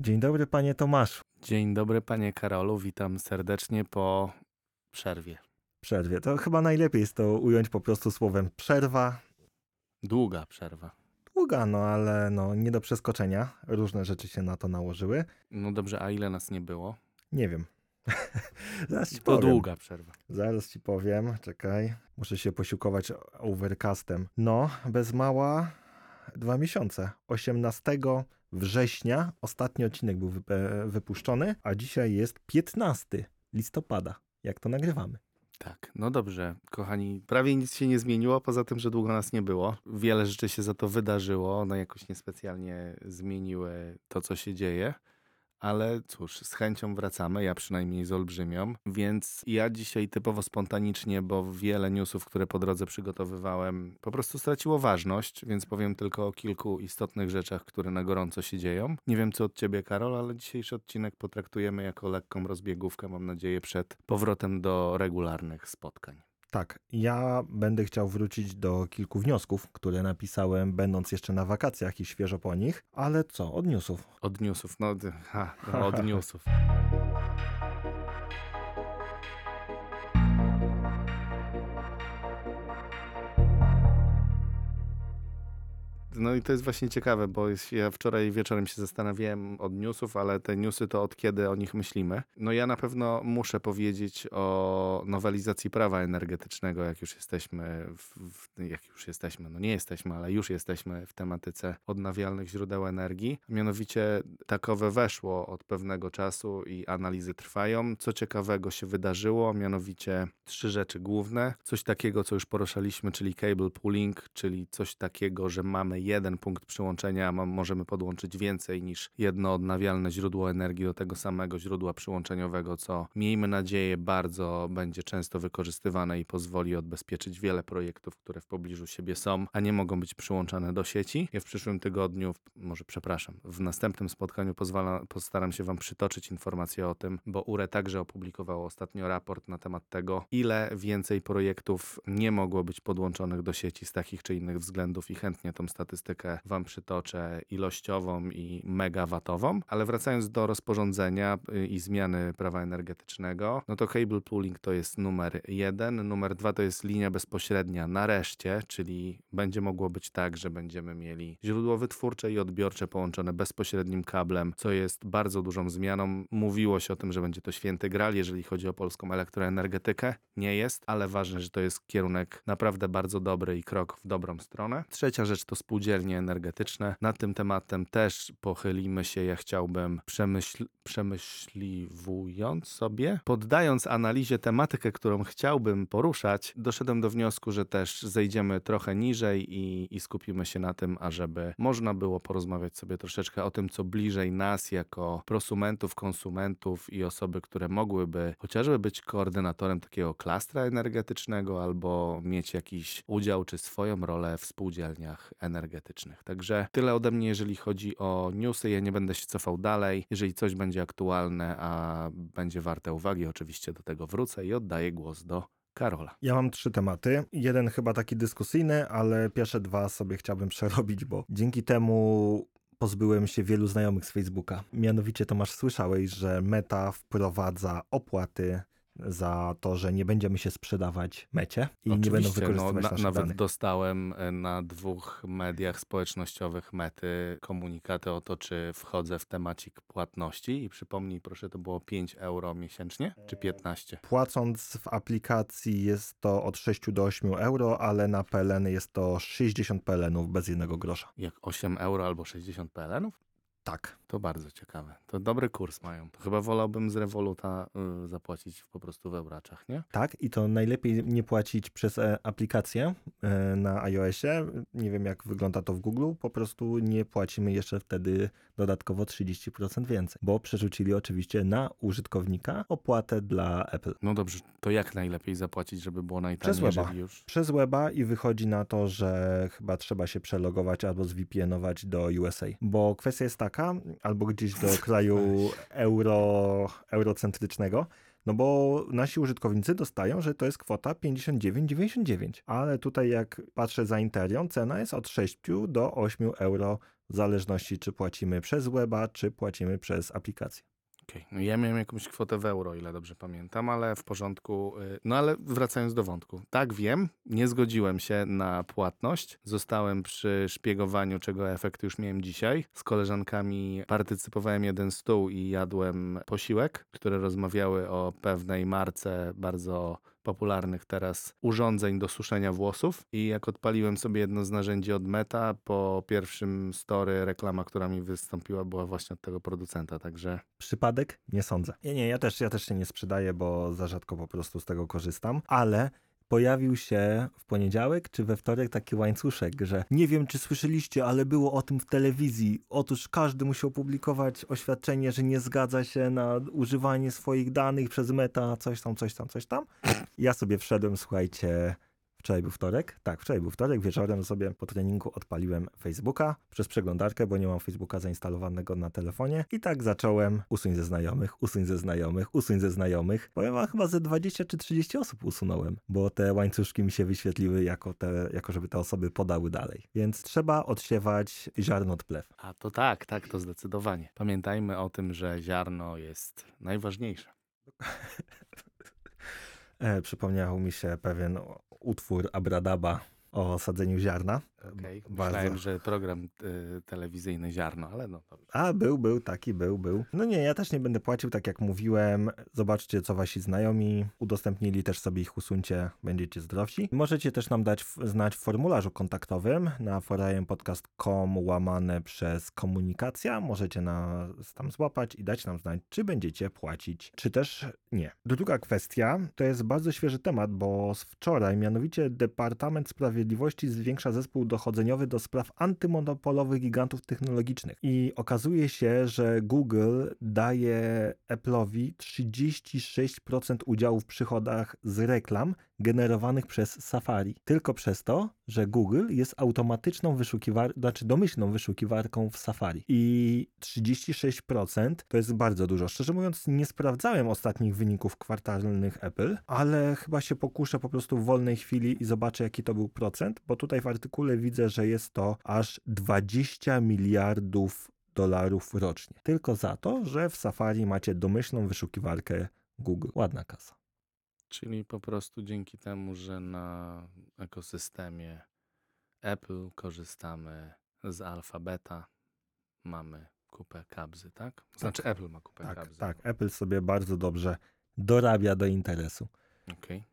Dzień dobry, panie Tomaszu. Dzień dobry, panie Karolu. Witam serdecznie po przerwie. Przerwie. To chyba najlepiej jest to ująć po prostu słowem przerwa. Długa przerwa. Długa, no ale no, nie do przeskoczenia. Różne rzeczy się na to nałożyły. No dobrze, a ile nas nie było? Nie wiem. Zaraz ci To powiem. długa przerwa. Zaraz ci powiem. Czekaj. Muszę się posiłkować overcastem. No, bez mała dwa miesiące. 18 września ostatni odcinek był wypuszczony, a dzisiaj jest 15 listopada. Jak to nagrywamy? Tak, no dobrze, kochani, prawie nic się nie zmieniło, poza tym, że długo nas nie było. Wiele rzeczy się za to wydarzyło, one jakoś niespecjalnie zmieniły to, co się dzieje. Ale cóż, z chęcią wracamy, ja przynajmniej z olbrzymią, więc ja dzisiaj typowo spontanicznie, bo wiele newsów, które po drodze przygotowywałem, po prostu straciło ważność, więc powiem tylko o kilku istotnych rzeczach, które na gorąco się dzieją. Nie wiem co od ciebie, Karol, ale dzisiejszy odcinek potraktujemy jako lekką rozbiegówkę, mam nadzieję, przed powrotem do regularnych spotkań. Tak, ja będę chciał wrócić do kilku wniosków, które napisałem, będąc jeszcze na wakacjach i świeżo po nich, ale co, od newsów. Od newsów, no, ha, no od newsów. No i to jest właśnie ciekawe, bo ja wczoraj wieczorem się zastanawiałem od newsów, ale te newsy to od kiedy o nich myślimy. No ja na pewno muszę powiedzieć o nowelizacji prawa energetycznego, jak już jesteśmy, w, w, jak już jesteśmy, no nie jesteśmy, ale już jesteśmy w tematyce odnawialnych źródeł energii. Mianowicie takowe weszło od pewnego czasu i analizy trwają. Co ciekawego się wydarzyło, mianowicie trzy rzeczy główne. Coś takiego, co już poruszaliśmy, czyli cable pooling, czyli coś takiego, że mamy jeden punkt przyłączenia, możemy podłączyć więcej niż jedno odnawialne źródło energii do tego samego źródła przyłączeniowego, co miejmy nadzieję bardzo będzie często wykorzystywane i pozwoli odbezpieczyć wiele projektów, które w pobliżu siebie są, a nie mogą być przyłączane do sieci. Ja w przyszłym tygodniu, może przepraszam, w następnym spotkaniu pozwala, postaram się Wam przytoczyć informacje o tym, bo URE także opublikowało ostatnio raport na temat tego, ile więcej projektów nie mogło być podłączonych do sieci z takich czy innych względów i chętnie tą statystykę Wam przytoczę ilościową i megawatową. Ale wracając do rozporządzenia y, i zmiany prawa energetycznego, no to cable pooling to jest numer jeden. Numer dwa to jest linia bezpośrednia nareszcie, czyli będzie mogło być tak, że będziemy mieli źródło wytwórcze i odbiorcze połączone bezpośrednim kablem, co jest bardzo dużą zmianą. Mówiło się o tym, że będzie to święty gral, jeżeli chodzi o polską elektroenergetykę. Nie jest, ale ważne, że to jest kierunek naprawdę bardzo dobry i krok w dobrą stronę. Trzecia rzecz to spółdzielnie energetyczne. Nad tym tematem też pochylimy się. Ja chciałbym przemyśl przemyśliwując sobie, poddając analizie tematykę, którą chciałbym poruszać, doszedłem do wniosku, że też zejdziemy trochę niżej i, i skupimy się na tym, ażeby można było porozmawiać sobie troszeczkę o tym, co bliżej nas jako prosumentów, konsumentów i osoby, które mogłyby chociażby być koordynatorem takiego klastra energetycznego albo mieć jakiś udział czy swoją rolę w spółdzielniach energetycznych. Także tyle ode mnie, jeżeli chodzi o newsy. Ja nie będę się cofał dalej. Jeżeli coś będzie aktualne, a będzie warte uwagi, oczywiście do tego wrócę i oddaję głos do Karola. Ja mam trzy tematy. Jeden chyba taki dyskusyjny, ale pierwsze dwa sobie chciałbym przerobić, bo dzięki temu pozbyłem się wielu znajomych z Facebooka. Mianowicie, Tomasz, słyszałeś, że Meta wprowadza opłaty za to, że nie będziemy się sprzedawać mecie i nie będą Oczywiście, wykorzystywać no, na, naszych nawet danych. dostałem e, na dwóch mediach społecznościowych mety komunikaty o to, czy wchodzę w temacik płatności i przypomnij proszę, to było 5 euro miesięcznie czy 15? Płacąc w aplikacji jest to od 6 do 8 euro, ale na PLN jest to 60 PLN-ów bez jednego grosza. Jak 8 euro albo 60 PLN-ów? Tak. To bardzo ciekawe. To dobry kurs mają. Chyba wolałbym z Revoluta y, zapłacić po prostu w euraczach, nie? Tak, i to najlepiej nie płacić przez e, aplikację e, na iOSie. Nie wiem, jak wygląda to w Google. Po prostu nie płacimy jeszcze wtedy dodatkowo 30% więcej, bo przerzucili oczywiście na użytkownika opłatę dla Apple. No dobrze, to jak najlepiej zapłacić, żeby było najtaniej, Przez weba. już... Przez weba i wychodzi na to, że chyba trzeba się przelogować albo zvpn-ować do USA. Bo kwestia jest taka, albo gdzieś do kraju euro, eurocentrycznego, no bo nasi użytkownicy dostają, że to jest kwota 59,99. Ale tutaj jak patrzę za Interią, cena jest od 6 do 8 euro w zależności czy płacimy przez weba, czy płacimy przez aplikację. Okej, no ja miałem jakąś kwotę w euro, ile dobrze pamiętam, ale w porządku. y, No ale wracając do wątku. Tak wiem, nie zgodziłem się na płatność. Zostałem przy szpiegowaniu, czego efekt już miałem dzisiaj. Z koleżankami partycypowałem jeden stół i jadłem posiłek, które rozmawiały o pewnej marce bardzo popularnych teraz urządzeń do suszenia włosów i jak odpaliłem sobie jedno z narzędzi od Meta, po pierwszym story reklama, która mi wystąpiła była właśnie od tego producenta, także Przypadek? Nie sądzę. Nie, nie, ja też, ja też się nie sprzedaję, bo za rzadko po prostu z tego korzystam, ale pojawił się w poniedziałek czy we wtorek taki łańcuszek, że nie wiem czy słyszeliście, ale było o tym w telewizji. Otóż każdy musiał publikować oświadczenie, że nie zgadza się na używanie swoich danych przez meta, coś tam, coś tam, coś tam. Ja sobie wszedłem, słuchajcie, Wczoraj był wtorek? Tak, wczoraj był wtorek. Wieczorem sobie po treningu odpaliłem Facebooka przez przeglądarkę, bo nie mam Facebooka zainstalowanego na telefonie. I tak zacząłem usuń ze znajomych, usuń ze znajomych, usuń ze znajomych. Powiem wam, chyba ze 20 czy 30 osób usunąłem, bo te łańcuszki mi się wyświetliły jako, te, jako żeby te osoby podały dalej. Więc trzeba odsiewać ziarno od plew. A to tak, tak, to zdecydowanie. Pamiętajmy o tym, że ziarno jest najważniejsze. E, przypomniał mi się pewien utwór Abradaba o sadzeniu ziarna. Okej, Bardzo. Myślałem, że program y, telewizyjny ziarno, ale no dobrze. A, był, był, taki był, był. No nie, ja też nie będę płacił, tak jak mówiłem. Zobaczcie, co wasi znajomi udostępnili, też sobie ich usuńcie, będziecie zdrowsi. Możecie też nam dać znać w formularzu kontaktowym na forajempodcast.com łamane przez komunikacja. Możecie nas tam złapać i dać nam znać, czy będziecie płacić, czy też nie. Druga kwestia to jest bardzo świeży temat, bo z wczoraj mianowicie Departament Sprawiedliwości zwiększa zespół dochodzeniowy do spraw antymonopolowych gigantów technologicznych. I okazuje się, że Google daje Apple'owi 36% udziału w przychodach z reklam generowanych przez Safari. Tylko przez to, że Google jest automatyczną wyszukiwarką, znaczy domyślną wyszukiwarką w Safari. I 36% to jest bardzo dużo. Szczerze mówiąc, nie sprawdzałem ostatnich wyników kwartalnych Apple, ale chyba się pokuszę po prostu w wolnej chwili i zobaczę, jaki to był procent, bo tutaj w artykule widzę, że jest to aż 20 miliardów dolarów rocznie. Tylko za to, że w Safari macie domyślną wyszukiwarkę Google. Ładna kasa. Czyli po prostu dzięki temu, że na ekosystemie Apple korzystamy z alfabeta, mamy kupę kabzy, tak? Znaczy Apple ma kupę Tak, kabzy. tak. Apple sobie bardzo dobrze dorabia do interesu. Okej.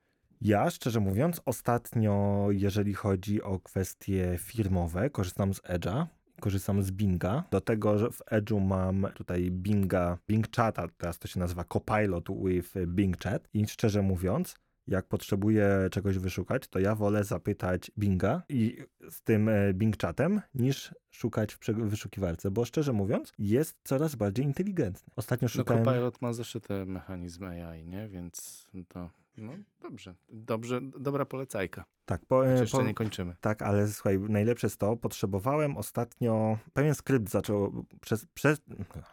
Ja, szczerze mówiąc, ostatnio, jeżeli chodzi o kwestie firmowe, korzystam z Edge'a, korzystam z Binga. Do tego, że w Edge'u mam tutaj Binga, Bing Chata, teraz to się nazywa Copilot with Bing Chat. I szczerze mówiąc, jak potrzebuję czegoś wyszukać, to ja wolę zapytać Binga i z tym e, Bing Chatem, niż szukać w wyszukiwarce, bo szczerze mówiąc, jest coraz bardziej inteligentny. Ostatnio No szukałem... Copilot ma zaszyte mechanizmy AI, nie? Więc to, no dobrze. Dobrze, dobra polecajka. tak, po, e, jeszcze po, nie kończymy. Tak, ale słuchaj, najlepsze jest to, potrzebowałem ostatnio, pewien skrypt zaczął, przez, przez,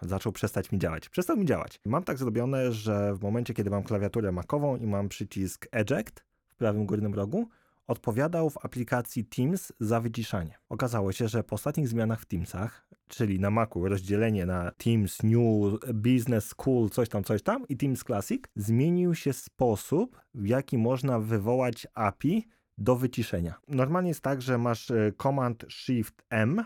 zaczął przestać mi działać. Przestał mi działać. Mam tak zrobione, że w momencie, kiedy mam klawiaturę makową i mam przycisk eject w prawym górnym rogu, odpowiadał w aplikacji Teams za wyciszanie. Okazało się, że po ostatnich zmianach w Teamsach, czyli na Macu rozdzielenie na Teams New, Business, School, coś tam, coś tam i Teams Classic, zmienił się sposób, w jaki można wywołać API do wyciszenia. Normalnie jest tak, że masz e, Command Shift M,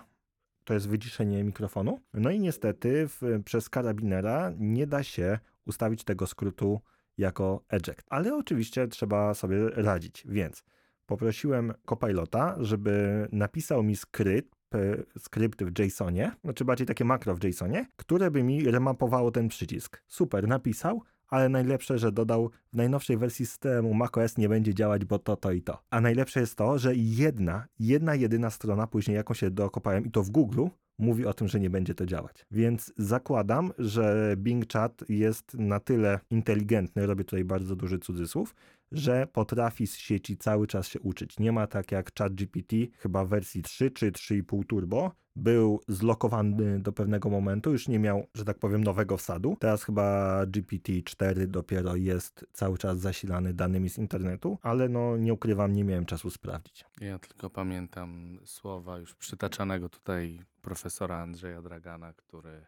to jest wyciszenie mikrofonu. No i niestety w, przez karabinera nie da się ustawić tego skrótu jako eject. Ale oczywiście trzeba sobie radzić, więc poprosiłem Copilota, żeby napisał mi skrypt, p- skrypt w JSONie, znaczy bardziej takie makro w JSONie, które by mi remapowało ten przycisk. Super, napisał, ale najlepsze, że dodał w najnowszej wersji systemu macOS nie będzie działać, bo to, to i to. A najlepsze jest to, że jedna, jedna jedyna strona, później jaką się dokopałem i to w Google, mówi o tym, że nie będzie to działać. Więc zakładam, że Bing Chat jest na tyle inteligentny, robię tutaj bardzo duży cudzysłów, że potrafi z sieci cały czas się uczyć. Nie ma tak jak ChatGPT, chyba w wersji 3 czy 3,5 turbo, był zlokowany do pewnego momentu, już nie miał, że tak powiem, nowego wsadu. Teraz chyba GPT-4 dopiero jest cały czas zasilany danymi z internetu, ale no nie ukrywam, nie miałem czasu sprawdzić. Ja tylko pamiętam słowa już przytaczanego tutaj profesora Andrzeja Dragana, który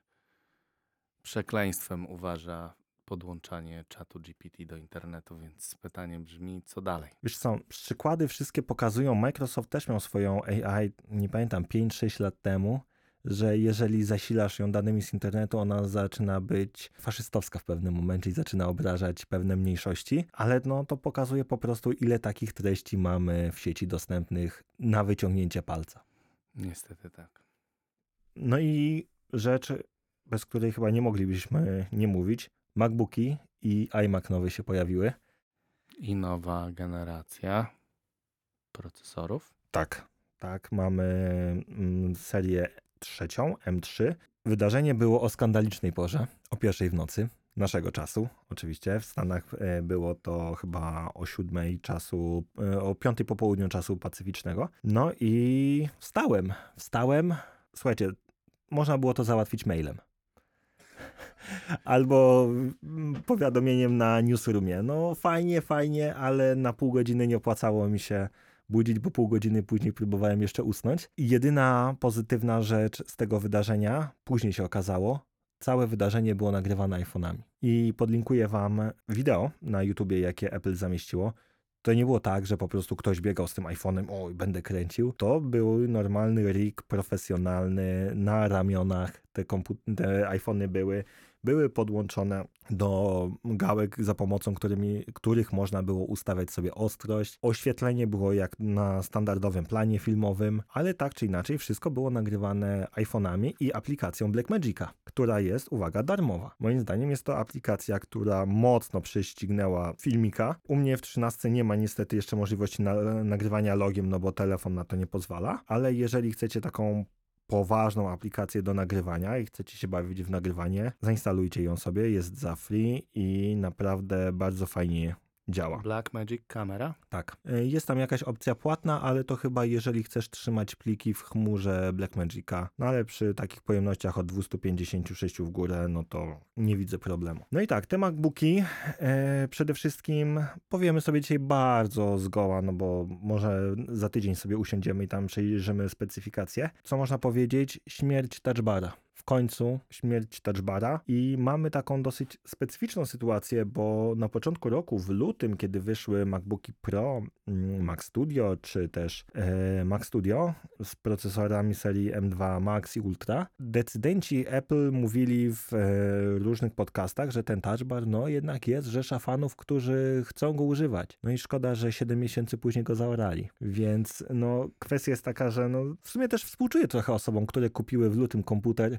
przekleństwem uważa podłączanie czatu GPT do internetu, więc pytanie brzmi, co dalej? Wiesz co, przykłady wszystkie pokazują, Microsoft też miał swoją AI, nie pamiętam, 5-6 lat temu, że jeżeli zasilasz ją danymi z internetu, ona zaczyna być faszystowska w pewnym momencie i zaczyna obrażać pewne mniejszości, ale no to pokazuje po prostu, ile takich treści mamy w sieci dostępnych na wyciągnięcie palca. Niestety tak. No i rzecz, bez której chyba nie moglibyśmy nie mówić, MacBooki i iMac nowy się pojawiły. I nowa generacja procesorów. Tak, tak, mamy mm, serię trzecią, M3. Wydarzenie było o skandalicznej porze, o pierwszej w nocy naszego czasu. Oczywiście w Stanach e, było to chyba o siódmej czasu, e, o piątej po południu czasu pacyficznego. No i wstałem, wstałem. Słuchajcie, można było to załatwić mailem. Albo mm, powiadomieniem na newsroomie. No fajnie, fajnie, ale na pół godziny nie opłacało mi się budzić, bo pół godziny później próbowałem jeszcze usnąć. I jedyna pozytywna rzecz z tego wydarzenia, później się okazało, całe wydarzenie było nagrywane iPhone'ami. I podlinkuję wam wideo na YouTubie, jakie Apple zamieściło. To nie było tak, że po prostu ktoś biegał z tym iPhone'em, oj, będę kręcił. To był normalny rig profesjonalny na ramionach. Te, te iPhony były były podłączone do gałek, za pomocą którymi, których można było ustawiać sobie ostrość. Oświetlenie było jak na standardowym planie filmowym, ale tak czy inaczej wszystko było nagrywane iPhone'ami i aplikacją Blackmagica, która jest, uwaga, darmowa. Moim zdaniem jest to aplikacja, która mocno prześcignęła filmika. U mnie w 13 nie ma niestety jeszcze możliwości na, nagrywania logiem, no bo telefon na to nie pozwala, ale jeżeli chcecie taką poważną aplikację do nagrywania i chcecie się bawić w nagrywanie, zainstalujcie ją sobie, jest za free i naprawdę bardzo fajnie działa. Blackmagic kamera? Tak. Y, Jest tam jakaś opcja płatna, ale to chyba jeżeli chcesz trzymać pliki w chmurze Blackmagica, no ale przy takich pojemnościach od 256 w górę, no to nie widzę problemu. No i tak, te MacBooki e, przede wszystkim powiemy sobie dzisiaj bardzo zgoła, no bo może za tydzień sobie usiądziemy i tam przejrzymy specyfikacje. Co można powiedzieć? Śmierć touchbara w końcu śmierć touchbara i mamy taką dosyć specyficzną sytuację, bo na początku roku, w lutym, kiedy wyszły MacBooki Pro, mm, Mac Studio czy też e, Mac Studio z procesorami serii M2 Max i Ultra, decydenci Apple mówili w e, różnych podcastach, że ten touchbar no jednak jest rzesza fanów, którzy chcą go używać. No i szkoda, że 7 miesięcy później go zaorali. Więc no kwestia jest taka, że no w sumie też współczuję trochę osobom, które kupiły w lutym komputer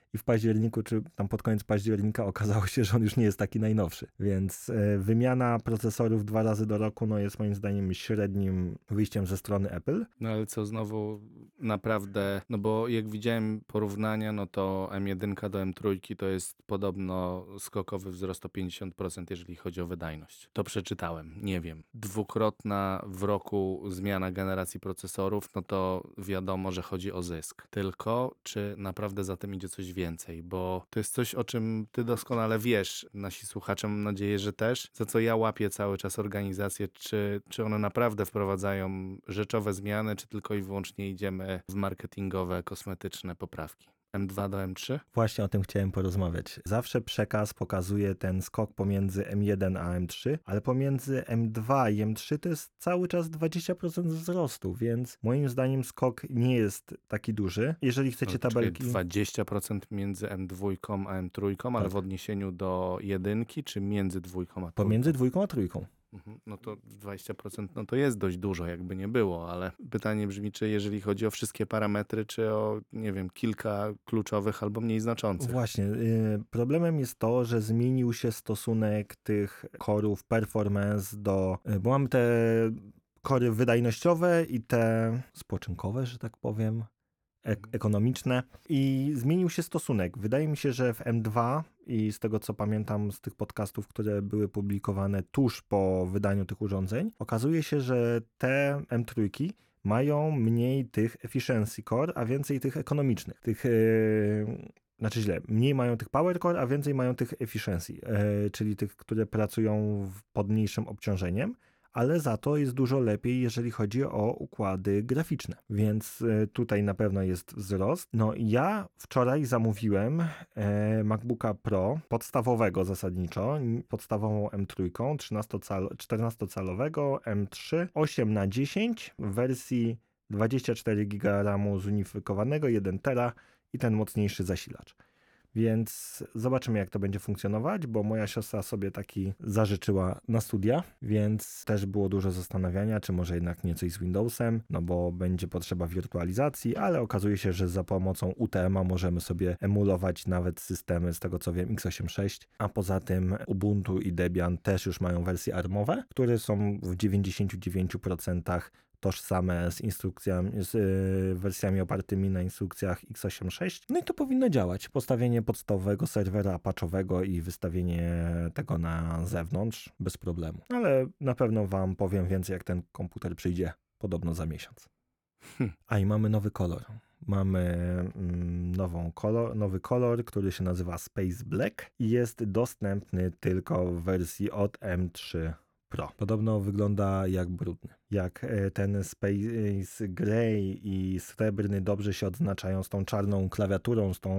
i w październiku, czy tam pod koniec października okazało się, że on już nie jest taki najnowszy. Więc e, wymiana procesorów dwa razy do roku no jest moim zdaniem średnim wyjściem ze strony Apple. No ale co znowu naprawdę, no bo jak widziałem porównania, no to M1 do M3 to jest podobno skokowy wzrost o 50%, jeżeli chodzi o wydajność. To przeczytałem, nie wiem. Dwukrotna w roku zmiana generacji procesorów, no to wiadomo, że chodzi o zysk. Tylko czy naprawdę za tym idzie coś więcej, bo to jest coś, o czym ty doskonale wiesz, nasi słuchacze mam nadzieję, że też, za co ja łapię cały czas organizację, czy, czy one naprawdę wprowadzają rzeczowe zmiany, czy tylko i wyłącznie idziemy w marketingowe, kosmetyczne poprawki. M2 do M3? Właśnie o tym chciałem porozmawiać. Zawsze przekaz pokazuje ten skok pomiędzy M1 a M3, ale pomiędzy M2 i M3 to jest cały czas 20% wzrostu, więc moim zdaniem skok nie jest taki duży. Jeżeli chcecie czekaj, tabelki... 20% między M2 a M3, ale Tak. w odniesieniu do jedynki, czy między dwójką a trójką? Pomiędzy dwójką a trójką. Mhm. No to 20% no to jest dość dużo, jakby nie było, ale pytanie brzmi, czy jeżeli chodzi o wszystkie parametry, czy o, nie wiem, kilka kluczowych albo mniej znaczących. Właśnie. y, Problemem jest to, że zmienił się stosunek tych korów performance do. y, Bo mamy te kory wydajnościowe i te spoczynkowe, że tak powiem. Ek- ekonomiczne i zmienił się stosunek. Wydaje mi się, że w M2 i z tego co pamiętam z tych podcastów, które były publikowane tuż po wydaniu tych urządzeń, okazuje się, że te M3 mają mniej tych efficiency core, a więcej tych ekonomicznych. Tych, yy, znaczy źle, mniej mają tych power core, a więcej mają tych efficiency, yy, czyli tych, które pracują w- pod mniejszym obciążeniem ale za to jest dużo lepiej, jeżeli chodzi o układy graficzne. Więc e, tutaj na pewno jest wzrost. No ja wczoraj zamówiłem e, MacBooka Pro podstawowego zasadniczo, podstawową M3, 13-cal 14-calowego M3 8 na 10 w wersji 24 GB RAMu zunifikowanego, 1 tera i ten mocniejszy zasilacz. Więc zobaczymy, jak to będzie funkcjonować, bo moja siostra sobie taki zażyczyła na studia, więc też było dużo zastanawiania, czy może jednak nie coś z Windowsem, no bo będzie potrzeba wirtualizacji, ale okazuje się, że za pomocą UTM-a możemy sobie emulować nawet systemy, z tego co wiem, x86, a poza tym Ubuntu i Debian też już mają wersje armowe, które są w 99% tożsame z instrukcjami, z y, wersjami opartymi na instrukcjach x86. No i to powinno działać. Postawienie podstawowego serwera patchowego i wystawienie tego na zewnątrz bez problemu. Ale na pewno wam powiem więcej, jak ten komputer przyjdzie podobno za miesiąc. Hm. A i mamy nowy kolor. Mamy mm, nową kolor, nowy kolor, który się nazywa Space Black i jest dostępny tylko w wersji od M3 Pro. Podobno wygląda jak brudny. Jak e, ten Space Gray i srebrny dobrze się odznaczają z tą czarną klawiaturą, z, tą,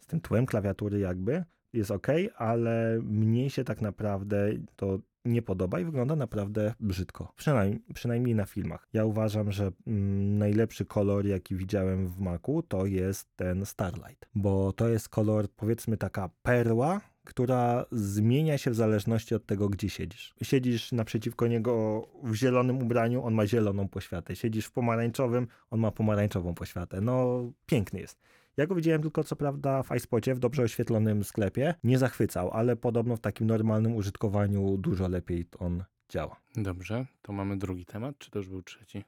z tym tłem klawiatury jakby, jest ok, ale mnie się tak naprawdę to nie podoba i wygląda naprawdę brzydko. Przynajmniej, przynajmniej na filmach. Ja uważam, że mm, najlepszy kolor, jaki widziałem w Macu, to jest ten Starlight, bo to jest kolor, powiedzmy, taka perła, która zmienia się w zależności od tego, gdzie siedzisz. Siedzisz naprzeciwko niego w zielonym ubraniu, on ma zieloną poświatę. Siedzisz w pomarańczowym, on ma pomarańczową poświatę. No, piękny jest. Ja go widziałem tylko co prawda w iSpocie, w dobrze oświetlonym sklepie. Nie zachwycał, ale podobno w takim normalnym użytkowaniu dużo lepiej on działa. Dobrze, to mamy drugi temat, czy to już był trzeci?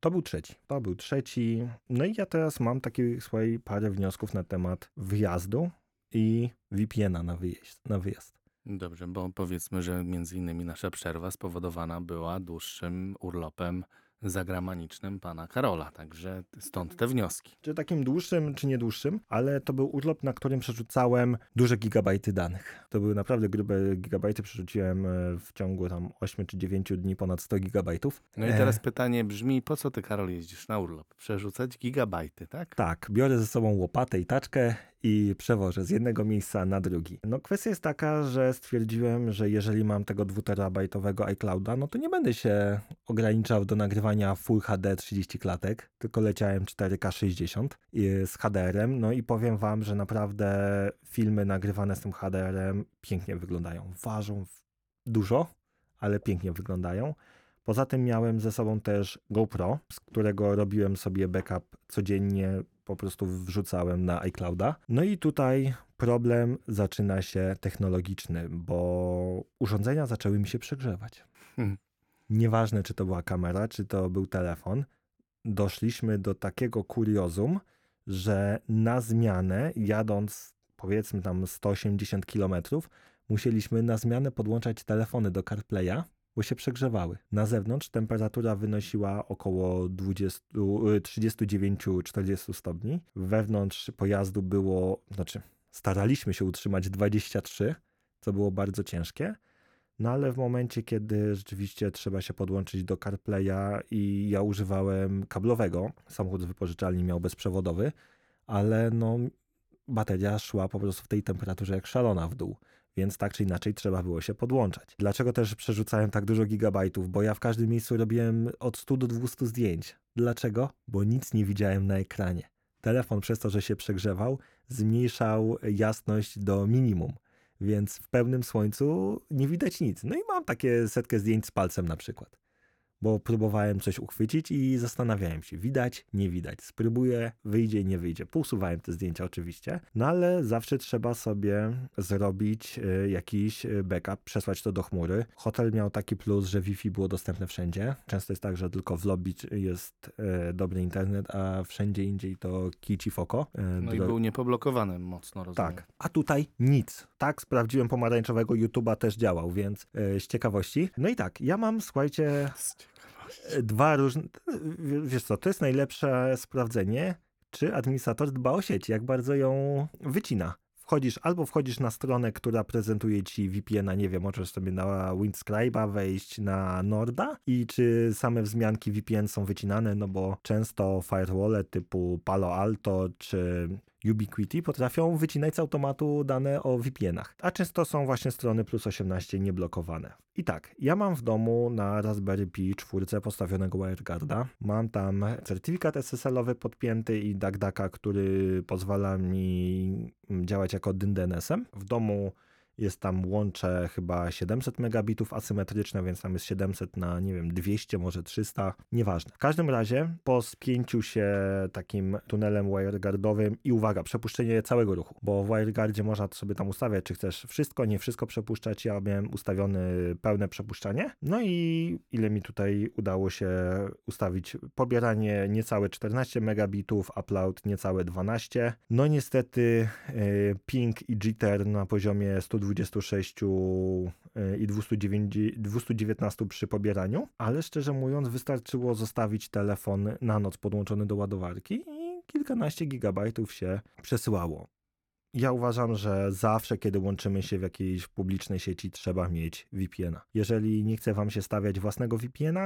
To był trzeci. To był trzeci. No i ja teraz mam takie swoje parę wniosków na temat wyjazdu i VPN-a na wyjazd. Na wyjazd. Dobrze, bo powiedzmy, że między innymi nasza przerwa spowodowana była dłuższym urlopem zagramanicznym pana Karola, także stąd te wnioski. Czy takim dłuższym, czy nie dłuższym, ale to był urlop, na którym przerzucałem duże gigabajty danych. To były naprawdę grube gigabajty, przerzuciłem e, w ciągu tam 8 czy 9 dni ponad 100 gigabajtów. No i E, teraz pytanie brzmi, po co ty Karol jeździsz na urlop? Przerzucać gigabajty, tak? Tak, biorę ze sobą łopatę i taczkę i przewożę z jednego miejsca na drugi. No kwestia jest taka, że stwierdziłem, że jeżeli mam tego 2terabajtowego iClouda, no to nie będę się ograniczał do nagrywania Full HD 30 klatek, tylko leciałem 4K 60 i- z HDR-em, no i powiem wam, że naprawdę filmy nagrywane z tym HDR-em pięknie wyglądają. Ważą dużo, ale pięknie wyglądają. Poza tym miałem ze sobą też GoPro, z którego robiłem sobie backup codziennie, po prostu wrzucałem na iClouda. No i tutaj problem zaczyna się technologiczny, bo urządzenia zaczęły mi się przegrzewać. Hmm. Nieważne, czy to była kamera, czy to był telefon, doszliśmy do takiego kuriozum, że na zmianę, jadąc powiedzmy tam 180 km, musieliśmy na zmianę podłączać telefony do CarPlaya, bo się przegrzewały. Na zewnątrz temperatura wynosiła około 20, y, 39-40 stopni. Wewnątrz pojazdu było, znaczy staraliśmy się utrzymać 23, co było bardzo ciężkie. No ale w momencie, kiedy rzeczywiście trzeba się podłączyć do CarPlaya i ja używałem kablowego, samochód z wypożyczalni miał bezprzewodowy, ale no bateria szła po prostu w tej temperaturze jak szalona w dół. Więc tak czy inaczej trzeba było się podłączać. Dlaczego też przerzucałem tak dużo gigabajtów? Bo ja w każdym miejscu robiłem od 100 do 200 zdjęć. Dlaczego? Bo nic nie widziałem na ekranie. Telefon przez to, że się przegrzewał, zmniejszał jasność do minimum. Więc w pełnym słońcu nie widać nic. No i mam takie setkę zdjęć z palcem na przykład. Bo próbowałem coś uchwycić i zastanawiałem się, widać, nie widać, spróbuję, wyjdzie, nie wyjdzie. Pousuwałem te zdjęcia oczywiście, no ale zawsze trzeba sobie zrobić e, jakiś e, backup, przesłać to do chmury. Hotel miał taki plus, że Wi-Fi było dostępne wszędzie. Często jest tak, że tylko w lobby jest e, dobry internet, a wszędzie indziej to kici foko. No i był niepoblokowany mocno, rozumiem. tak, a tutaj nic. Tak, sprawdziłem pomarańczowego YouTube'a też działał, więc z ciekawości. No i tak, ja mam, słuchajcie, dwa różne. Wiesz co, to jest najlepsze sprawdzenie, czy administrator dba o sieć, jak bardzo ją wycina. Wchodzisz albo wchodzisz na stronę, która prezentuje ci VPN-a, nie wiem, możesz sobie na Windscribe'a wejść na Norda i czy same wzmianki VPN są wycinane, no bo często firewall typu Palo Alto czy Ubiquiti potrafią wycinać z automatu dane o VPN-ach, a często są właśnie strony plus 18 nieblokowane. I tak, ja mam w domu na Raspberry Pi 4 postawionego WireGuarda. Mam tam certyfikat SSL-owy podpięty i DuckDucka, który pozwala mi działać jako DYN DNS-em. W domu jest tam łącze chyba 700 megabitów asymetryczne, więc tam jest 700 na, nie wiem, 200, może 300, nieważne. W każdym razie po spięciu się takim tunelem wireguardowym i uwaga, przepuszczenie całego ruchu, bo w wireguardzie można sobie tam ustawiać, czy chcesz wszystko, nie wszystko przepuszczać. Ja miałem ustawiony pełne przepuszczanie. No i ile mi tutaj udało się ustawić? Pobieranie niecałe 14 megabitów, upload niecałe 12. No niestety y, ping i jitter na poziomie 120 226 e, i 219 przy pobieraniu, ale szczerze mówiąc wystarczyło zostawić telefon na noc podłączony do ładowarki i kilkanaście gigabajtów się przesyłało. Ja uważam, że zawsze, kiedy łączymy się w jakiejś publicznej sieci, trzeba mieć VPN. Jeżeli nie chce Wam się stawiać własnego VPN,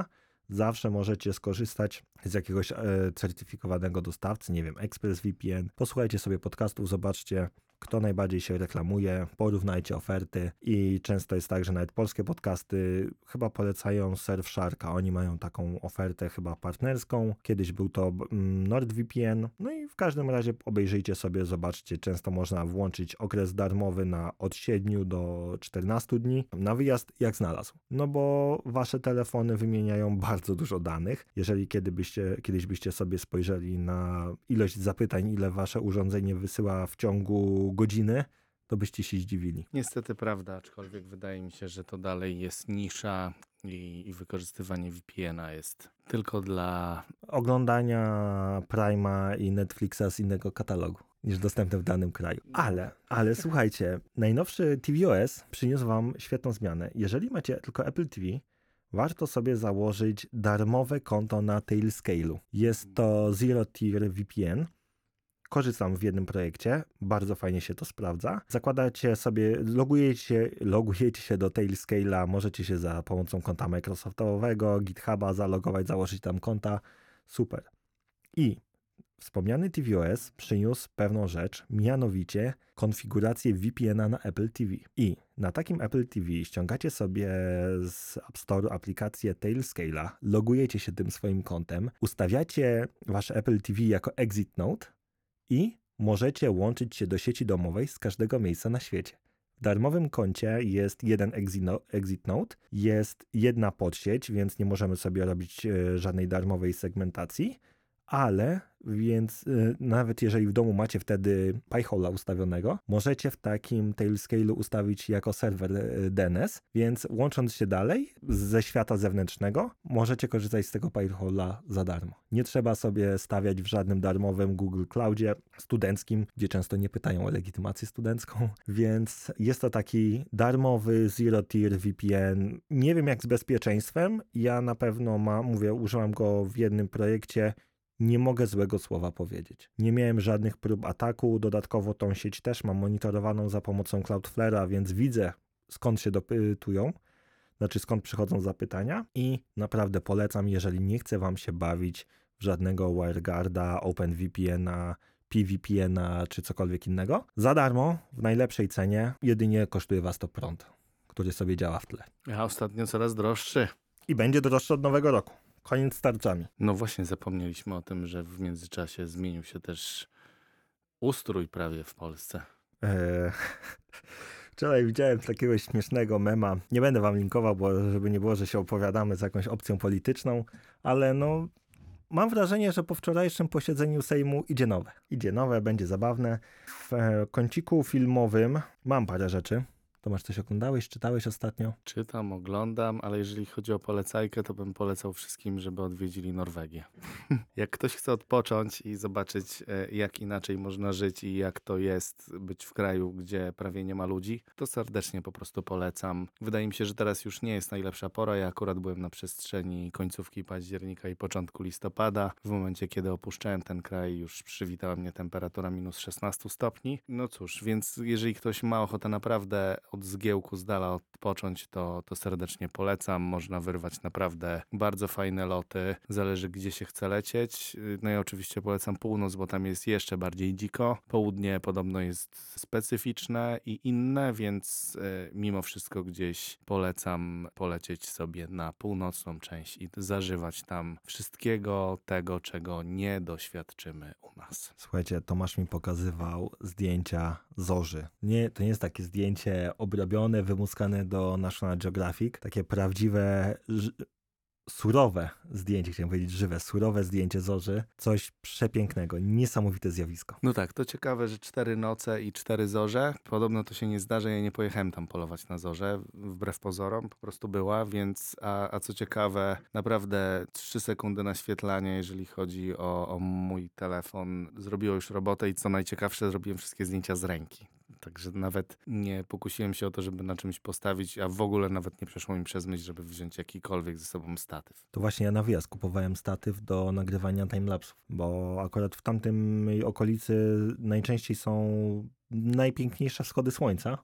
zawsze możecie skorzystać z jakiegoś e, certyfikowanego dostawcy, nie wiem, ExpressVPN. Posłuchajcie sobie podcastów, zobaczcie, kto najbardziej się reklamuje, porównajcie oferty i często jest tak, że nawet polskie podcasty chyba polecają Surfsharka. Oni mają taką ofertę chyba partnerską. Kiedyś był to mm, NordVPN. No i w każdym razie obejrzyjcie sobie, zobaczcie. Często można włączyć okres darmowy na od 7 do 14 dni na wyjazd jak znalazł. No bo wasze telefony wymieniają bardzo dużo danych. Jeżeli kiedy byście, kiedyś byście sobie spojrzeli na ilość zapytań, ile wasze urządzenie wysyła w ciągu godziny, to byście się zdziwili. Niestety prawda, aczkolwiek wydaje mi się, że to dalej jest nisza i, i wykorzystywanie VPN-a jest tylko dla... Oglądania Prima i Netflixa z innego katalogu niż dostępne w danym kraju. Ale, ale słuchajcie, najnowszy tvOS przyniósł wam świetną zmianę. Jeżeli macie tylko Apple TV, warto sobie założyć darmowe konto na Tailscale'u. Jest to Zero Tier VPN. Korzystam w jednym projekcie, bardzo fajnie się to sprawdza. Zakładacie sobie, logujecie, logujecie się do Tailscale'a, możecie się za pomocą konta Microsoftowego, GitHuba zalogować, założyć tam konta. Super. I wspomniany tvOS przyniósł pewną rzecz, mianowicie konfigurację VPN-a na Apple TV. I na takim Apple TV ściągacie sobie z App Store aplikację Tailscale'a, logujecie się tym swoim kontem, ustawiacie wasze Apple TV jako exit node i możecie łączyć się do sieci domowej z każdego miejsca na świecie. W darmowym koncie jest jeden exit no- node, jest jedna podsieć, więc nie możemy sobie robić e, żadnej darmowej segmentacji, ale więc y, nawet jeżeli w domu macie wtedy Pi-hole'a ustawionego, możecie w takim Tailscale'u ustawić jako serwer y, DNS, więc łącząc się dalej ze świata zewnętrznego, możecie korzystać z tego Pi-hole'a za darmo. Nie trzeba sobie stawiać w żadnym darmowym Google Cloudzie studenckim, gdzie często nie pytają o legitymację studencką, więc jest to taki darmowy Zero Tier VPN. Nie wiem jak z bezpieczeństwem, ja na pewno mam, mówię, użyłam go w jednym projekcie, nie mogę złego słowa powiedzieć. Nie miałem żadnych prób ataku, dodatkowo tą sieć też mam monitorowaną za pomocą Cloudflare'a, więc widzę skąd się dopytują, znaczy skąd przychodzą zapytania i naprawdę polecam, jeżeli nie chce wam się bawić w żadnego WireGuarda, OpenVPN-a, PVPN-a czy cokolwiek innego, za darmo, w najlepszej cenie, jedynie kosztuje was to prąd, który sobie działa w tle. A ostatnio coraz droższy. I będzie droższy od nowego roku. Koniec z tarczami. No właśnie zapomnieliśmy o tym, że w międzyczasie zmienił się też ustrój prawie w Polsce. Eee, Wczoraj widziałem takiego śmiesznego mema. Nie będę wam linkował, bo żeby nie było, że się opowiadamy z jakąś opcją polityczną, ale no mam wrażenie, że po wczorajszym posiedzeniu Sejmu idzie nowe. Idzie nowe, będzie zabawne. W e, kąciku filmowym mam parę rzeczy. Tomasz, coś oglądałeś, czytałeś ostatnio? Czytam, oglądam, ale jeżeli chodzi o polecajkę, to bym polecał wszystkim, żeby odwiedzili Norwegię. jak ktoś chce odpocząć i zobaczyć, e, jak inaczej można żyć i jak to jest być w kraju, gdzie prawie nie ma ludzi, to serdecznie po prostu polecam. Wydaje mi się, że teraz już nie jest najlepsza pora. Ja akurat byłem na przestrzeni końcówki października i początku listopada. W momencie, kiedy opuszczałem ten kraj, już przywitała mnie temperatura minus 16 stopni. No cóż, więc jeżeli ktoś ma ochotę naprawdę od zgiełku z dala odpocząć, to, to serdecznie polecam. Można wyrwać naprawdę bardzo fajne loty. Zależy, gdzie się chce lecieć. No i oczywiście polecam północ, bo tam jest jeszcze bardziej dziko. Południe podobno jest specyficzne i inne, więc e, mimo wszystko gdzieś polecam polecieć sobie na północną część i zażywać tam wszystkiego tego, czego nie doświadczymy u nas. Słuchajcie, Tomasz mi pokazywał zdjęcia zorzy. Nie, to nie jest takie zdjęcie obrobione, wymuskane do National Geographic. Takie prawdziwe, surowe zdjęcie, chciałem powiedzieć żywe, surowe zdjęcie zorzy. Coś przepięknego, niesamowite zjawisko. No tak, to ciekawe, że cztery noce i cztery zorze. Podobno to się nie zdarza, ja nie pojechałem tam polować na zorze, wbrew pozorom, po prostu była, więc, a, a co ciekawe, naprawdę trzy sekundy naświetlania, jeżeli chodzi o, o mój telefon, zrobiło już robotę i co najciekawsze, zrobiłem wszystkie zdjęcia z ręki. Także nawet nie pokusiłem się o to, żeby na czymś postawić, a w ogóle nawet nie przeszło mi przez myśl, żeby wziąć jakikolwiek ze sobą statyw. To właśnie ja na wyjazd kupowałem statyw do nagrywania timelapsów, bo akurat w tamtym okolicy najczęściej są najpiękniejsze wschody słońca.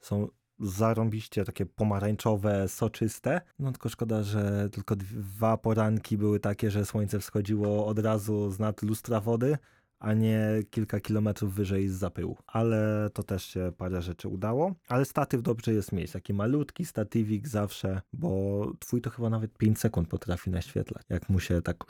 Są zarąbiście takie pomarańczowe, soczyste. No tylko szkoda, że tylko dwa poranki były takie, że słońce wschodziło od razu z nad lustra wody, a nie kilka kilometrów wyżej z zapyłu. Ale to też się parę rzeczy udało. Ale statyw dobrze jest mieć. Taki malutki statywik zawsze, bo twój to chyba nawet 5 sekund potrafi naświetlać. Jak mu się tak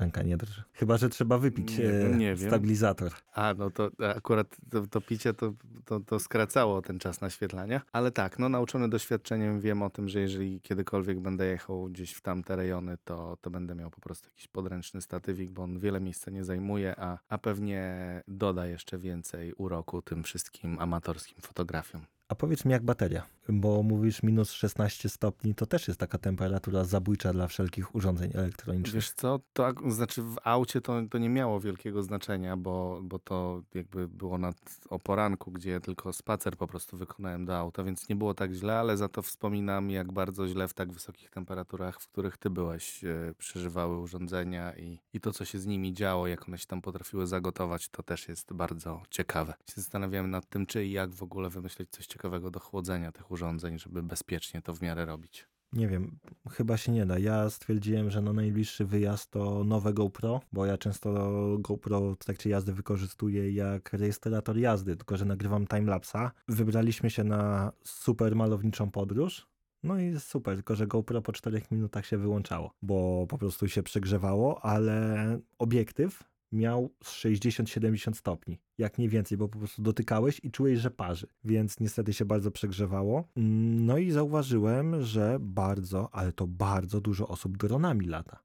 ręka nie drży. Chyba, że trzeba wypić Nie wiem, e, nie wiem. stabilizator. A, no to akurat to, to picie to, to, to skracało ten czas naświetlania. Ale tak, no nauczony doświadczeniem wiem o tym, że jeżeli kiedykolwiek będę jechał gdzieś w tamte rejony, to, to będę miał po prostu jakiś podręczny statywik, bo on wiele miejsca nie zajmuje, a, a pewnie doda jeszcze więcej uroku tym wszystkim amatorskim fotografiom. A powiedz mi jak bateria, bo mówisz minus 16 stopni, to też jest taka temperatura zabójcza dla wszelkich urządzeń elektronicznych. Wiesz co, to znaczy w aucie to, to nie miało wielkiego znaczenia, bo, bo to jakby było nad, o poranku, gdzie tylko spacer po prostu wykonałem do auta, więc nie było tak źle, ale za to wspominam, jak bardzo źle w tak wysokich temperaturach, w których ty byłeś, e, przeżywały urządzenia i, i to, co się z nimi działo, jak one się tam potrafiły zagotować, to też jest bardzo ciekawe. Się zastanawiałem nad tym, czy i jak w ogóle wymyślić coś ciekawego do chłodzenia tych urządzeń, żeby bezpiecznie to w miarę robić. Nie wiem, chyba się nie da. Ja stwierdziłem, że na najbliższy wyjazd to nowe GoPro, bo ja często GoPro w trakcie jazdy wykorzystuję jak rejestrator jazdy, tylko że nagrywam timelapsa. Wybraliśmy się na super malowniczą podróż. No i super, tylko że GoPro po 4 minutach się wyłączało, bo po prostu się przegrzewało, ale obiektyw miał z 60-70 stopni, jak nie więcej, bo po prostu dotykałeś i czułeś, że parzy, więc niestety się bardzo przegrzewało. No i zauważyłem, że bardzo, ale to bardzo dużo osób dronami lata.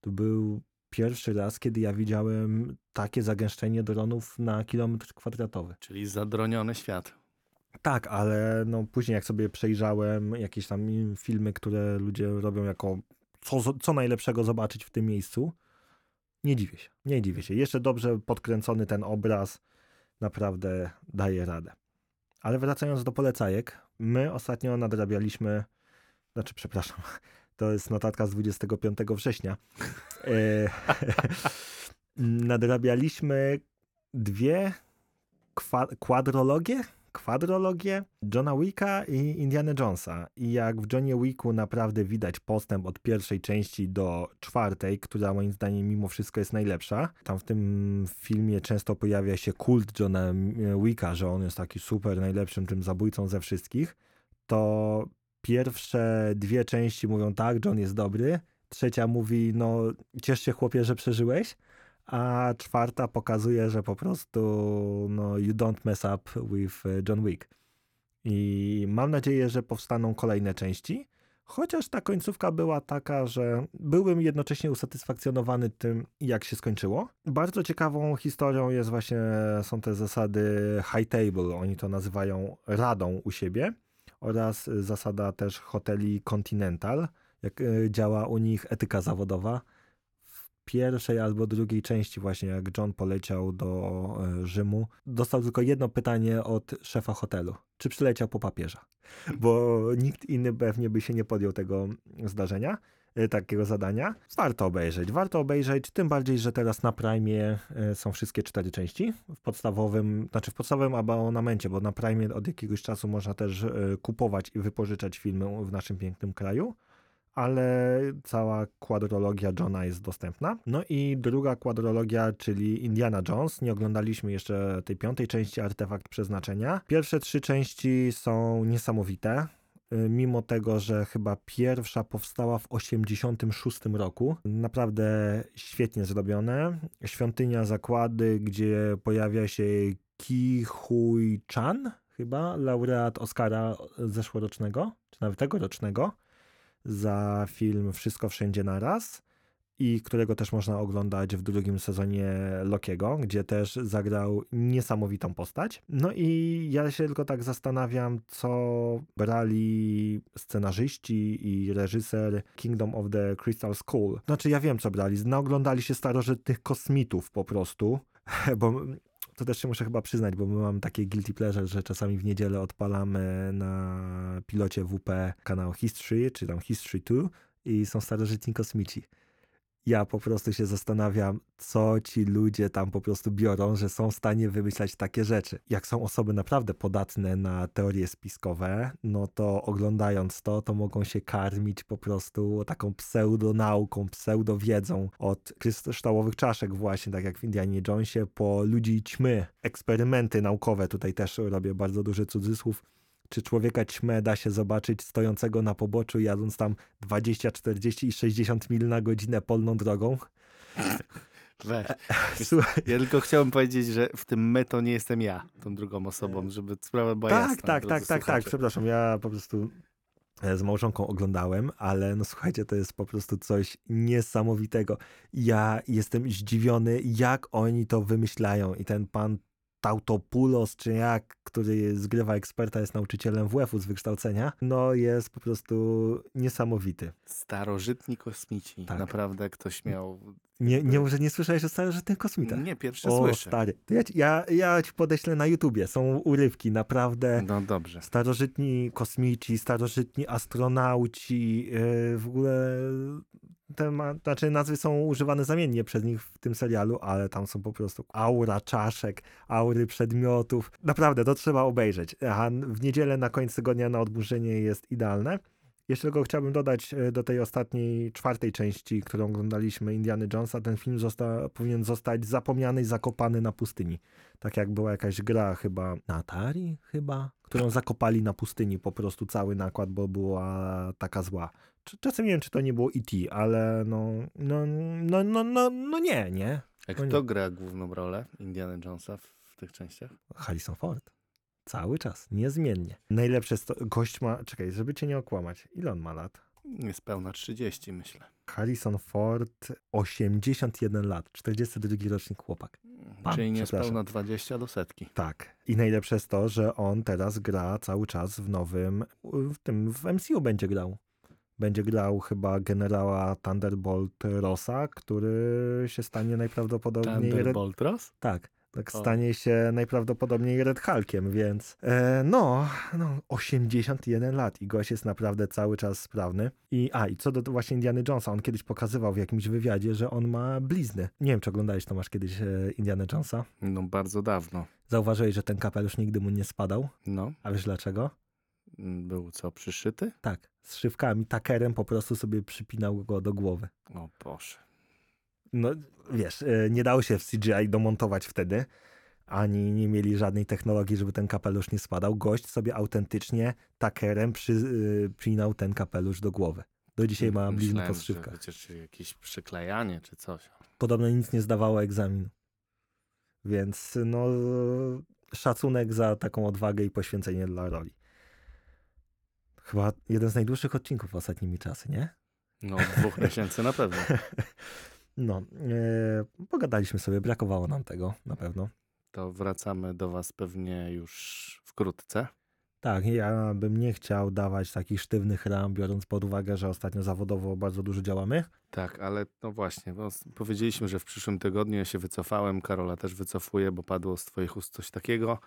To był pierwszy raz, kiedy ja widziałem takie zagęszczenie dronów na kilometr kwadratowy. Czyli zadroniony świat. Tak, ale no później jak sobie przejrzałem jakieś tam filmy, które ludzie robią jako co, co najlepszego zobaczyć w tym miejscu, nie dziwię się, nie dziwię się. Jeszcze dobrze podkręcony ten obraz naprawdę daje radę. Ale wracając do polecajek, my ostatnio nadrabialiśmy, znaczy przepraszam, to jest notatka z 25 września. E, nadrabialiśmy dwie kwa, kwadrologie, kwadrologie Johna Wicka i Indiana Jonesa. I jak w Johnie Wicku naprawdę widać postęp od pierwszej części do czwartej, która moim zdaniem mimo wszystko jest najlepsza. Tam w tym filmie często pojawia się kult Johna Wicka, że on jest taki super najlepszym tym zabójcą ze wszystkich. To pierwsze dwie części mówią tak, John jest dobry. Trzecia mówi, no ciesz się chłopie, że przeżyłeś a czwarta pokazuje, że po prostu no, you don't mess up with e, John Wick. I mam nadzieję, że powstaną kolejne części. Chociaż ta końcówka była taka, że byłbym jednocześnie usatysfakcjonowany tym, jak się skończyło. Bardzo ciekawą historią jest właśnie, są te zasady high table, oni to nazywają radą u siebie, oraz zasada też hoteli Continental, jak e, działa u nich etyka zawodowa. Pierwszej albo drugiej części właśnie, jak John poleciał do e, Rzymu, dostał tylko jedno pytanie od szefa hotelu. Czy przyleciał po papieża? Bo nikt inny pewnie by się nie podjął tego zdarzenia, e, takiego zadania. Warto obejrzeć, warto obejrzeć, tym bardziej, że teraz na Prime e, są wszystkie cztery części. W podstawowym, znaczy w podstawowym abonamencie, bo na Prime od jakiegoś czasu można też kupować i wypożyczać filmy w naszym pięknym kraju ale cała kwadrologia Johna jest dostępna. No i druga kwadrologia, czyli Indiana Jones. Nie oglądaliśmy jeszcze tej piątej części Artefakt Przeznaczenia. Pierwsze trzy części są niesamowite. y, Mimo tego, że chyba pierwsza powstała w 86 roku. Naprawdę świetnie zrobione. Świątynia Zakłady, gdzie pojawia się Ki Hui Chan, chyba laureat Oscara zeszłorocznego, czy nawet tegorocznego za film Wszystko Wszędzie Naraz i którego też można oglądać w drugim sezonie Lokiego, gdzie też zagrał niesamowitą postać. No i ja się tylko tak zastanawiam, co brali scenarzyści i reżyser Kingdom of the Crystal Skull. Znaczy ja wiem, co brali. Naoglądali się starożytnych kosmitów po prostu, bo to też się muszę chyba przyznać, bo my mamy takie guilty pleasure, że czasami w niedzielę odpalamy na pilocie WP kanał History, czy tam History 2 i są starożytni kosmici. Ja po prostu się zastanawiam, co ci ludzie tam po prostu biorą, że są w stanie wymyślać takie rzeczy. Jak są osoby naprawdę podatne na teorie spiskowe, no to oglądając to, to mogą się karmić po prostu taką pseudonauką, pseudowiedzą od kryształowych czaszek właśnie, tak jak w Indianie Jonesie, po ludzi ćmy. Eksperymenty naukowe, tutaj też robię bardzo duży cudzysłów, czy człowieka ćmę da się zobaczyć stojącego na poboczu, jadąc tam 20, 40 i 60 mil na godzinę polną drogą? Weź. Słuchaj, Ja tylko chciałem powiedzieć, że w tym my to nie jestem ja, tą drugą osobą, żeby sprawa była tak, jasna. tak, tak, tak, tak, przepraszam, ja po prostu e, z małżonką oglądałem, ale no słuchajcie, to jest po prostu coś niesamowitego. Ja jestem zdziwiony, jak oni to wymyślają i ten pan Tautopoulos, czy jak, który zgrywa eksperta, jest nauczycielem WF-u z wykształcenia, no jest po prostu niesamowity. Starożytni kosmici. Tak. Naprawdę ktoś miał... Nie, nie może nie słyszałeś o starożytnych kosmitach? Nie, pierwszy O, słyszę. stary. Ja, ci- ja, ja ci podeślę na YouTubie. Są urywki, naprawdę. No dobrze. Starożytni kosmici, starożytni astronauci, yy, w ogóle te ma, znaczy nazwy są używane zamiennie przez nich w tym serialu, ale tam są po prostu aura czaszek, aury przedmiotów. Naprawdę, to trzeba obejrzeć. A w niedzielę na koniec tygodnia na odburzenie jest idealne. Jeszcze tylko chciałbym dodać e, do tej ostatniej, czwartej części, którą oglądaliśmy, Indiany Jonesa, ten film zosta, powinien zostać zapomniany i zakopany na pustyni. Tak jak była jakaś gra chyba na Atari, chyba, którą zakopali na pustyni po prostu cały nakład, bo była taka zła. Cz- Czasem nie wiem, czy to nie było E.T., ale no, no, no, no, no, no nie, nie. A No nie. kto gra główną rolę Indiana Jonesa w, tych częściach? Harrison Ford. Cały czas, niezmiennie. Najlepsze jest to, gość ma, czekaj, żeby cię nie okłamać, ile on ma lat? Niespełna 30, myślę. Harrison Ford, 81 lat, 42 rocznik chłopak. Pan, Czyli niespełna 20 do setki. Tak. I najlepsze jest to, że on teraz gra cały czas w nowym, w tym, w MCU będzie grał. Będzie grał chyba generała Thunderbolt Rossa, który się stanie najprawdopodobniej... Thunderbolt Ross? tak, tak O. stanie się najprawdopodobniej Red Hulkiem, więc e, no, no, 81 lat i gość jest naprawdę cały czas sprawny. I, a, i co do właśnie Indiana Jonesa, on kiedyś pokazywał w jakimś wywiadzie, że on ma blizny. Nie wiem, czy oglądałeś Tomasz kiedyś e, Indiana Jonesa? No bardzo dawno. Zauważyłeś, że ten kapelusz nigdy mu nie spadał? No, A wiesz dlaczego? Był co, przyszyty? Tak, z szywkami, takerem po prostu sobie przypinał go do głowy. O Boże. No wiesz, e, nie dało się w CGI domontować wtedy, ani nie mieli żadnej technologii, żeby ten kapelusz nie spadał. Gość sobie autentycznie takerem przy, e, przypinał ten kapelusz do głowy. Do dzisiaj ma blizny po strzywkach. Chociaż jakieś przyklejanie czy coś. Podobno nic nie zdawało egzaminu. Więc no szacunek za taką odwagę i poświęcenie dla roli. Chyba jeden z najdłuższych odcinków ostatnimi czasy, nie? No, dwóch miesięcy na pewno. No, e, pogadaliśmy sobie, brakowało nam tego na pewno. To wracamy do Was pewnie już wkrótce. Tak, ja bym nie chciał dawać takich sztywnych ram, biorąc pod uwagę, że ostatnio zawodowo bardzo dużo działamy. Tak, ale no właśnie, powiedzieliśmy, że w przyszłym tygodniu ja się wycofałem, Karola też wycofuje, bo padło z Twoich ust coś takiego.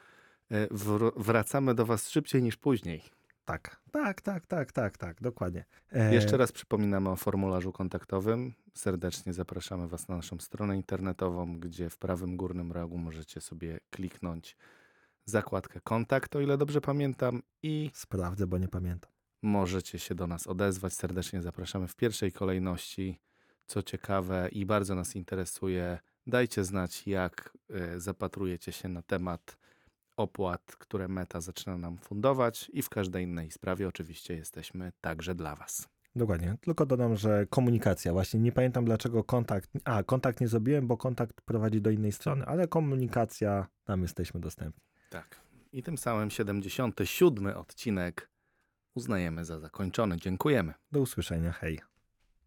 E, Wr- wracamy do Was szybciej niż później. Tak, tak, tak, tak, tak, tak, dokładnie. E, Jeszcze raz przypominamy o formularzu kontaktowym. Serdecznie zapraszamy Was na naszą stronę internetową, gdzie w prawym górnym rogu możecie sobie kliknąć zakładkę kontakt, o ile dobrze pamiętam, i Sprawdzę, bo nie pamiętam. możecie się do nas odezwać. Serdecznie zapraszamy w pierwszej kolejności. Co ciekawe i bardzo nas interesuje, dajcie znać, jak e, zapatrujecie się na temat opłat, które Meta zaczyna nam fundować i w każdej innej sprawie oczywiście jesteśmy także dla Was. Dokładnie. Tylko dodam, że komunikacja. Właśnie nie pamiętam dlaczego kontakt. A, kontakt nie zrobiłem, bo kontakt prowadzi do innej strony, ale komunikacja, tam jesteśmy dostępni. Tak. I tym samym 77 odcinek uznajemy za zakończony. Dziękujemy. Do usłyszenia. Hej.